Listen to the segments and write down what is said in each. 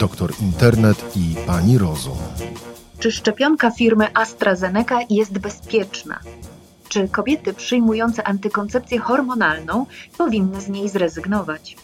doktor Internet i pani Rozum. Czy szczepionka firmy AstraZeneca jest bezpieczna? Czy kobiety przyjmujące antykoncepcję hormonalną powinny z niej zrezygnować?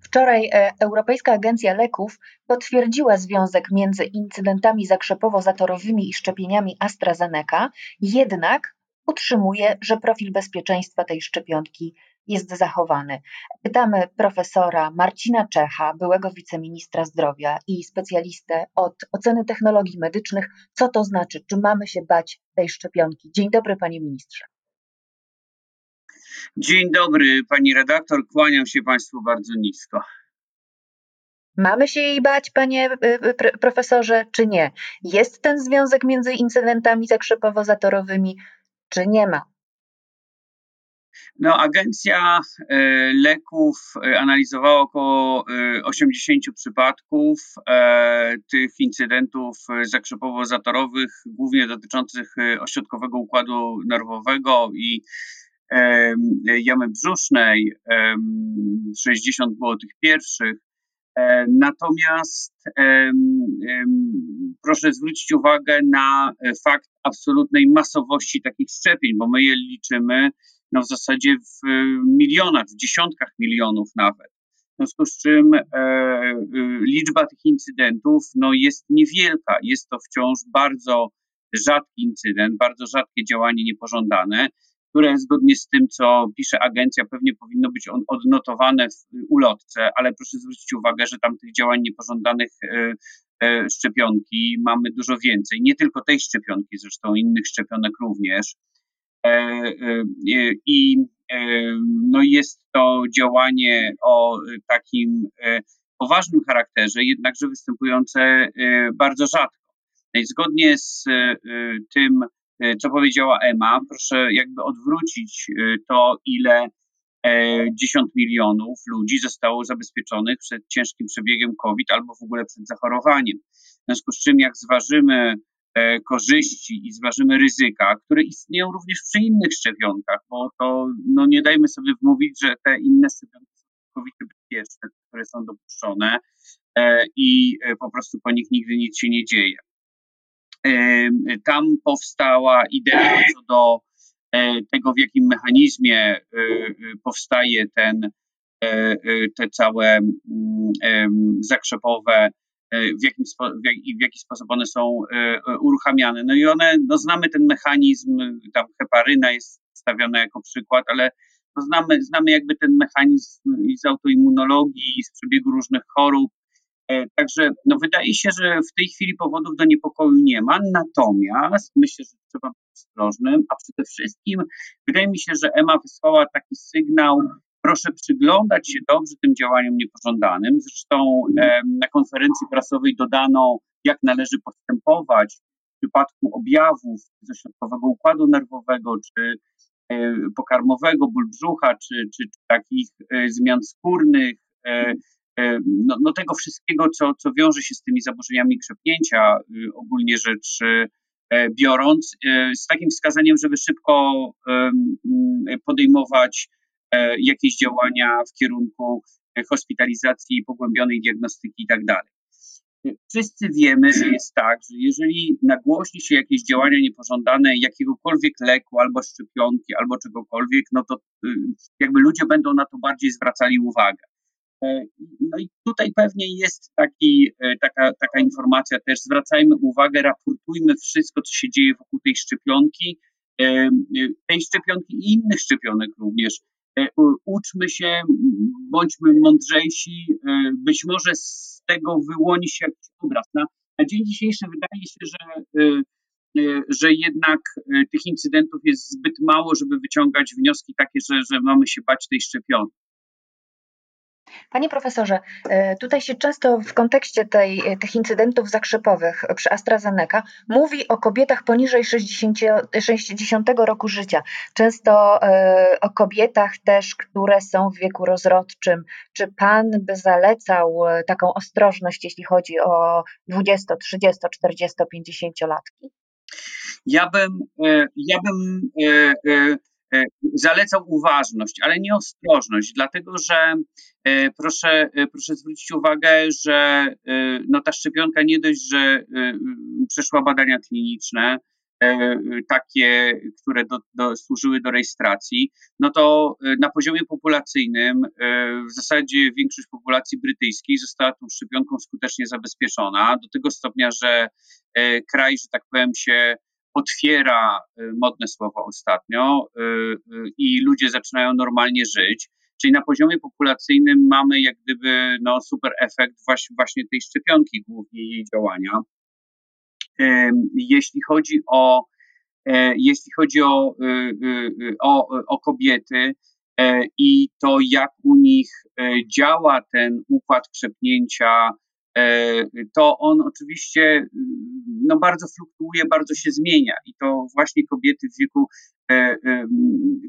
Wczoraj e, Europejska Agencja Leków potwierdziła związek między incydentami zakrzepowo-zatorowymi i szczepieniami AstraZeneca, jednak utrzymuje, że profil bezpieczeństwa tej szczepionki jest zachowany. Pytamy profesora Marcina Czecha, byłego wiceministra zdrowia i specjalistę od oceny technologii medycznych, co to znaczy, czy mamy się bać tej szczepionki. Dzień dobry, panie ministrze. Dzień dobry, pani redaktor. Kłaniam się państwu bardzo nisko. Mamy się jej bać, panie y, y, profesorze, czy nie? Jest ten związek między incydentami zakrzepowo-zatorowymi, czy nie ma? No, agencja e, leków e, analizowała około 80 e, przypadków tych incydentów zakrzepowo-zatorowych, głównie dotyczących ośrodkowego układu nerwowego i jamy brzusznej. 60 było tych pierwszych. Natomiast proszę zwrócić uwagę na fakt absolutnej masowości takich szczepień, bo my je liczymy no w zasadzie w milionach, w dziesiątkach milionów nawet. W związku z czym e, e, liczba tych incydentów no, jest niewielka. Jest to wciąż bardzo rzadki incydent, bardzo rzadkie działanie niepożądane, które zgodnie z tym, co pisze agencja, pewnie powinno być on, odnotowane w ulotce, ale proszę zwrócić uwagę, że tam tych działań niepożądanych e, e, szczepionki mamy dużo więcej. Nie tylko tej szczepionki, zresztą innych szczepionek również. E, e, I e, no jest to działanie o takim poważnym charakterze, jednakże występujące bardzo rzadko. Zgodnie z tym, co powiedziała Ema, proszę jakby odwrócić to, ile 10 milionów ludzi zostało zabezpieczonych przed ciężkim przebiegiem COVID albo w ogóle przed zachorowaniem. W związku z czym, jak zważymy korzyści i zważymy ryzyka, które istnieją również przy innych szczepionkach, bo to no nie dajmy sobie wmówić, że te inne szczepionki są całkowicie bezpieczne, które są dopuszczone e, i e, po prostu po nich nigdy nic się nie dzieje. Tam powstała idea co do tego, w jakim mechanizmie powstaje ten, te całe mm, zakrzepowe E, w, jakim w, w jaki sposób one są e, e, uruchamiane. No i one, no znamy ten mechanizm, tam heparyna jest stawiana jako przykład, ale no znamy, znamy jakby ten mechanizm z autoimmunologii, z przebiegu różnych chorób. Także no wydaje się, że w tej chwili powodów do niepokoju nie ma, natomiast myślę, że trzeba być ostrożnym, a przede wszystkim wydaje mi się, że EMA wysłała taki sygnał Proszę przyglądać się dobrze tym działaniom niepożądanym. Zresztą na konferencji prasowej dodano, jak należy postępować w przypadku objawów ze środkowego układu nerwowego, czy e, pokarmowego, ból brzucha, czy, czy, czy takich e, zmian skórnych, e, no, no, tego wszystkiego, co, co wiąże się z tymi zaburzeniami krzepnięcia, ogólnie rzecz biorąc, z takim wskazaniem, żeby szybko podejmować jakieś działania w kierunku e, hospitalizacji, pogłębionej diagnostyki itd. Tak Wszyscy wiemy, że jest tak, że jeżeli nagłośni się jakieś działania niepożądane jakiegokolwiek leku, albo szczepionki, albo czegokolwiek, no to y, jakby ludzie będą na to bardziej zwracali uwagę. E, no i tutaj pewnie jest taki, taka, taka informacja też, zwracajmy uwagę, raportujmy wszystko, co się dzieje wokół tej szczepionki, tej szczepionki i innych szczepionek również. E, uczmy się, bądźmy mądrzejsi, e, być może z tego wyłoni się jakiś obraz. Na, na dzień dzisiejszy wydaje się, że, e, że jednak tych incydentów jest zbyt mało, żeby wyciągać wnioski takie, że, że mamy się bać tej szczepionki. Panie profesorze, e, tutaj się często w kontekście tej, e, tych incydentów zakrzepowych przy AstraZeneca mówi o kobietach poniżej 60, 60 roku życia. Często e, o kobietach też, które są w wieku rozrodczym. Czy pan by zalecał taką ostrożność, jeśli chodzi o 20, 30, 40, 50 latki? Ja bym, ja bym zalecał uważność, ale nie ostrożność, dlatego że proszę, proszę zwrócić uwagę, że no ta szczepionka nie dość, że przeszła badania kliniczne, E, takie, które do, do, służyły do rejestracji, no to e, na poziomie populacyjnym e, w zasadzie większość populacji brytyjskiej została tą szczepionką skutecznie zabezpieczona, do tego stopnia, że kraj, że tak powiem, się otwiera, modne słowo ostatnio, i ludzie zaczynają normalnie żyć. Czyli na poziomie populacyjnym mamy jak gdyby no, super efekt właśnie, tej szczepionki, głównie jej działania. Jeśli chodzi o, e, jeśli chodzi o, y, y, y, o, o kobiety e, i to, jak u nich e, działa ten układ krzepnięcia, to on oczywiście no, bardzo fluktuuje, bardzo się zmienia i to właśnie kobiety w wieku.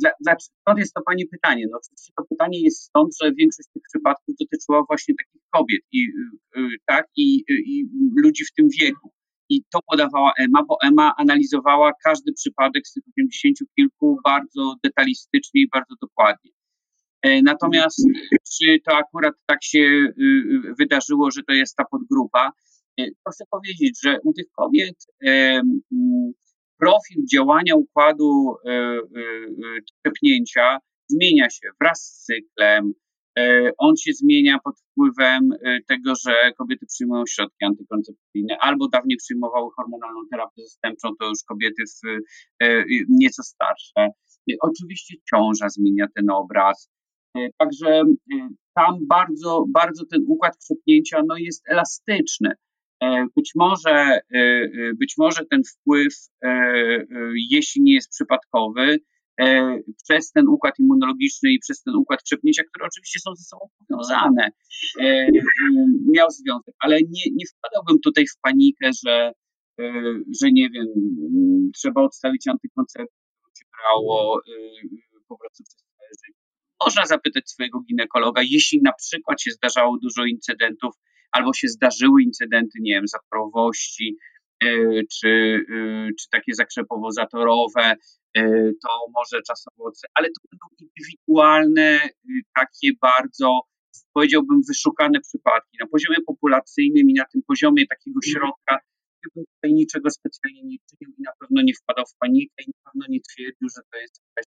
Dla, stąd jest to Pani pytanie? No, oczywiście to pytanie jest stąd, że większość tych przypadków dotyczyła właśnie takich kobiet i, tak, i, i ludzi w tym wieku. I to podawała EMA, bo EMA analizowała każdy przypadek z tych 80 kilku bardzo detalistycznie i bardzo dokładnie. E, natomiast czy to akurat tak się y, y, wydarzyło, że to jest ta podgrupa? E, chcę powiedzieć, że u tych kobiet profil działania układu przepnięcia zmienia się wraz z cyklem, E, on się zmienia pod wpływem e, tego, że kobiety przyjmują środki antykoncepcyjne albo dawniej przyjmowały hormonalną terapię zastępczą, to już kobiety w, e, nieco starsze. Oczywiście ciąża zmienia ten obraz. Także tam bardzo, bardzo ten układ krzepnięcia no, jest elastyczny. Być może, być może ten wpływ, jeśli nie jest przypadkowy, E, przez ten układ immunologiczny i przez ten układ krzepnięcia, które oczywiście są ze sobą powiązane, e, miał związek. Ale nie, nie wpadałbym tutaj w panikę, że, e, że nie wiem, trzeba odstawić antykoncepcję, brało po prostu przez. Można zapytać swojego ginekologa, jeśli na przykład się zdarzało dużo incydentów, albo się zdarzyły incydenty, nie wiem, zaporowości, czy, czy takie zakrzepowo-zatorowe, E, to może czasowo, ale to będą indywidualne, y, takie bardzo, powiedziałbym, wyszukane przypadki. Na poziomie populacyjnym i na tym poziomie takiego mhm. środka, ja bym tutaj niczego specjalnie nie czynił i na pewno nie wpadał w panikę i na pewno nie twierdził, że to jest jakaś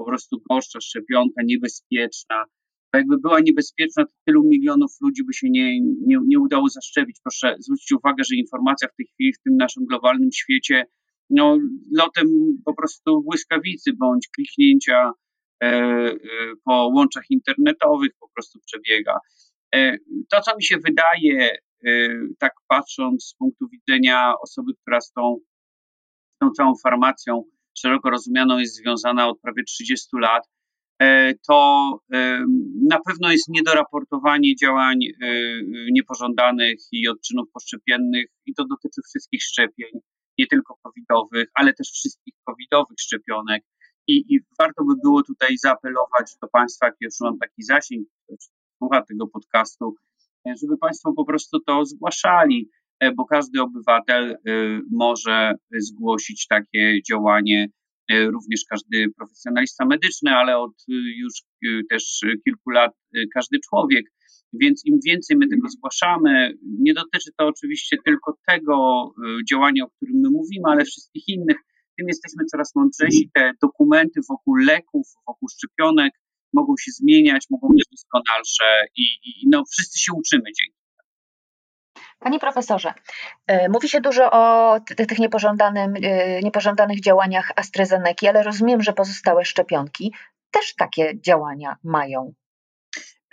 po prostu gorsza szczepionka, niebezpieczna. Bo jakby była niebezpieczna, to tylu milionów ludzi by się nie, nie, nie udało zaszczepić. Proszę zwrócić uwagę, że informacja w tej chwili w tym naszym globalnym świecie no, lotem po prostu błyskawicy bądź kliknięcia e, e, po łączach internetowych po prostu przebiega. E, to, co mi się wydaje, tak patrząc z punktu widzenia osoby, która z tą, z tą całą farmacją szeroko rozumianą jest związana od prawie 30 lat, to na pewno jest niedoraportowanie działań niepożądanych i odczynów poszczepiennych i to dotyczy wszystkich szczepień nie tylko covidowych, ale też wszystkich covidowych szczepionek. I, I, warto by było tutaj zaapelować do Państwa, jak już mam taki zasięg, słucha tego podcastu, żeby Państwo po prostu to zgłaszali, e, bo każdy obywatel e, może zgłosić takie działanie, e, również każdy profesjonalista medyczny, ale od już też kilku lat każdy człowiek. Więc im więcej my tego zgłaszamy, nie dotyczy to oczywiście tylko tego działania, o którym my mówimy, ale wszystkich innych, tym jesteśmy coraz mądrzejsi. Te dokumenty wokół leków, wokół szczepionek mogą się zmieniać, mogą być doskonalsze i, i no, wszyscy się uczymy dzięki Panie profesorze, y, mówi się dużo o tych y, niepożądanych działaniach AstraZeneca, ale rozumiem, że pozostałe szczepionki też takie działania mają.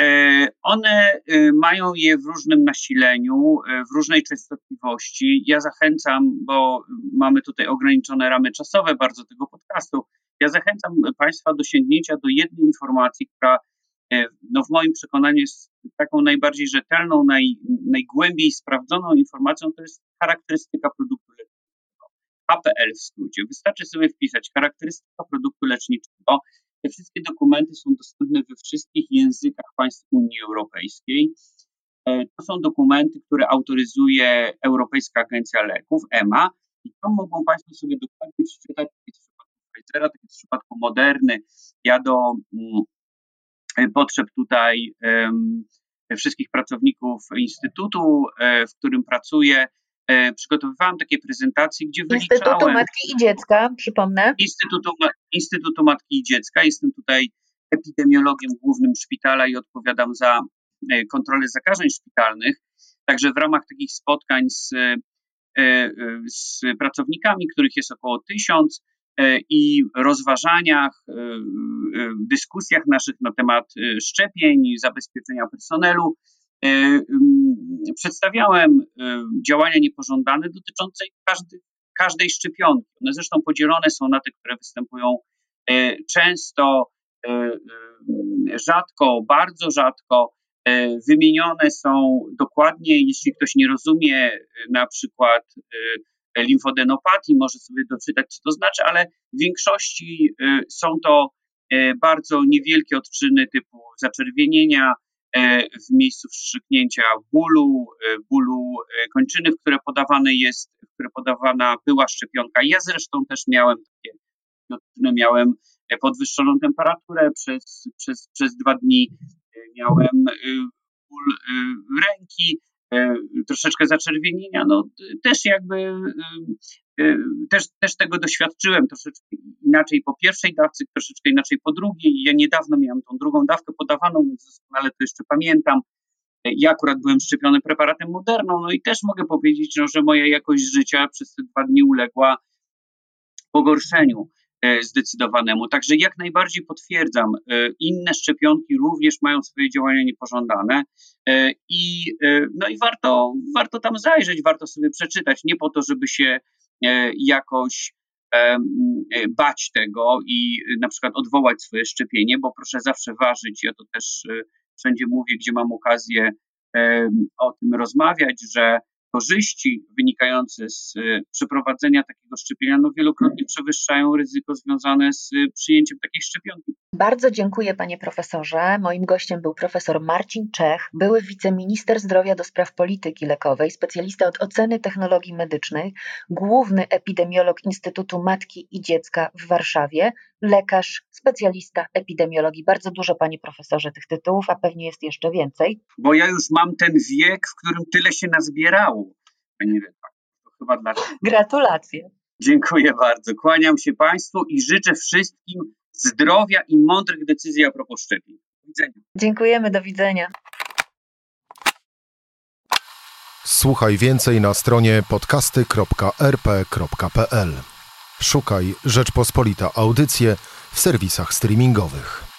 E, one mają je w różnym nasileniu, e, w różnej częstotliwości. Ja zachęcam, bo mamy tutaj ograniczone ramy czasowe bardzo tego podcastu. Ja zachęcam Państwa do sięgnięcia do jednej informacji, która e, no w moim przekonaniu jest taką najbardziej rzetelną, naj, najgłębiej sprawdzoną informacją, to jest charakterystyka produktu leczniczego. HPL w skrócie. Wystarczy sobie wpisać charakterystyka produktu leczniczego te wszystkie dokumenty są dostępne we wszystkich językach państw Unii Europejskiej. E, to są dokumenty, które autoryzuje Europejska Agencja Leków, EMA, i to mogą Państwo sobie dokładnie przeczytać, w przypadku Pfizera, tak jak w przypadku Moderny. Ja do mm, potrzeb tutaj wszystkich pracowników Instytutu, w którym pracuję, przygotowywałam takie prezentacje, gdzie wyliczałem... Instytutu Matki i Dziecka, przypomnę. Instytutu, Instytutu Matki i Dziecka. Jestem tutaj epidemiologiem głównym szpitala i odpowiadam za kontrolę zakażeń szpitalnych. Także w ramach takich spotkań z, e, e, z pracownikami, których jest około tysiąc, e, i rozważaniach, dyskusjach naszych na temat szczepień, zabezpieczenia personelu, przedstawiałem działania niepożądane dotyczące każdy, każdej szczepionki. One zresztą podzielone są na te, które występują często, rzadko, bardzo rzadko, E, wymienione są dokładnie, jeśli ktoś nie rozumie e, na przykład e, limfodenopatii, może sobie doczytać, co to znaczy, ale w większości są to bardzo niewielkie odczyny typu zaczerwienienia w miejscu wstrzyknięcia bólu, bólu kończyny, w które podawane jest, w które podawana była szczepionka. Ja zresztą też miałem takie odczyny, miałem podwyższoną temperaturę przez, przez, przez dwa dni, miałem y, ból y, ręki, y, troszeczkę zaczerwienienia, no też jakby też, też tego doświadczyłem troszeczkę inaczej po pierwszej dawce, troszeczkę inaczej po drugiej. Ja niedawno miałem tą drugą dawkę podawaną, więc doskonale to jeszcze pamiętam. Ja akurat byłem szczepiony preparatem Moderną, no i też mogę powiedzieć, no, że moja jakość życia przez te dwa dni uległa pogorszeniu. E, zdecydowanemu. Także jak najbardziej potwierdzam, e, inne szczepionki również mają swoje działania niepożądane e, i, no i warto, warto tam zajrzeć, warto sobie przeczytać, nie po to, żeby się jakoś bać tego i na przykład odwołać swoje szczepienie, bo proszę zawsze ważyć, ja to też wszędzie mówię, gdzie mam okazję o tym rozmawiać, że korzyści wynikające z e, przeprowadzenia takiego szczepienia no wielokrotnie przewyższają ryzyko związane z e, przyjęciem takiej szczepionki. Bardzo dziękuję panie profesorze. Moim gościem był profesor Marcin Czech, były wiceminister zdrowia do spraw polityki lekowej, specjalista od oceny technologii medycznych, główny epidemiolog Instytutu Matki i Dziecka w Warszawie, lekarz, specjalista epidemiologii. Bardzo dużo panie profesorze tych tytułów, a pewnie jest jeszcze więcej. Bo ja już mam ten wiek, w którym tyle się nazbierało, pani redaktor. To chyba dlatego. Gratulacje. Dziękuję bardzo. Kłaniam się Państwu i życzę wszystkim zdrowia i mądrych decyzji a propos szczepień. Do widzenia. Dziękujemy, do widzenia. Słuchaj więcej na stronie podcasty.rp.pl. Szukaj Rzeczpospolita Audycje w serwisach streamingowych.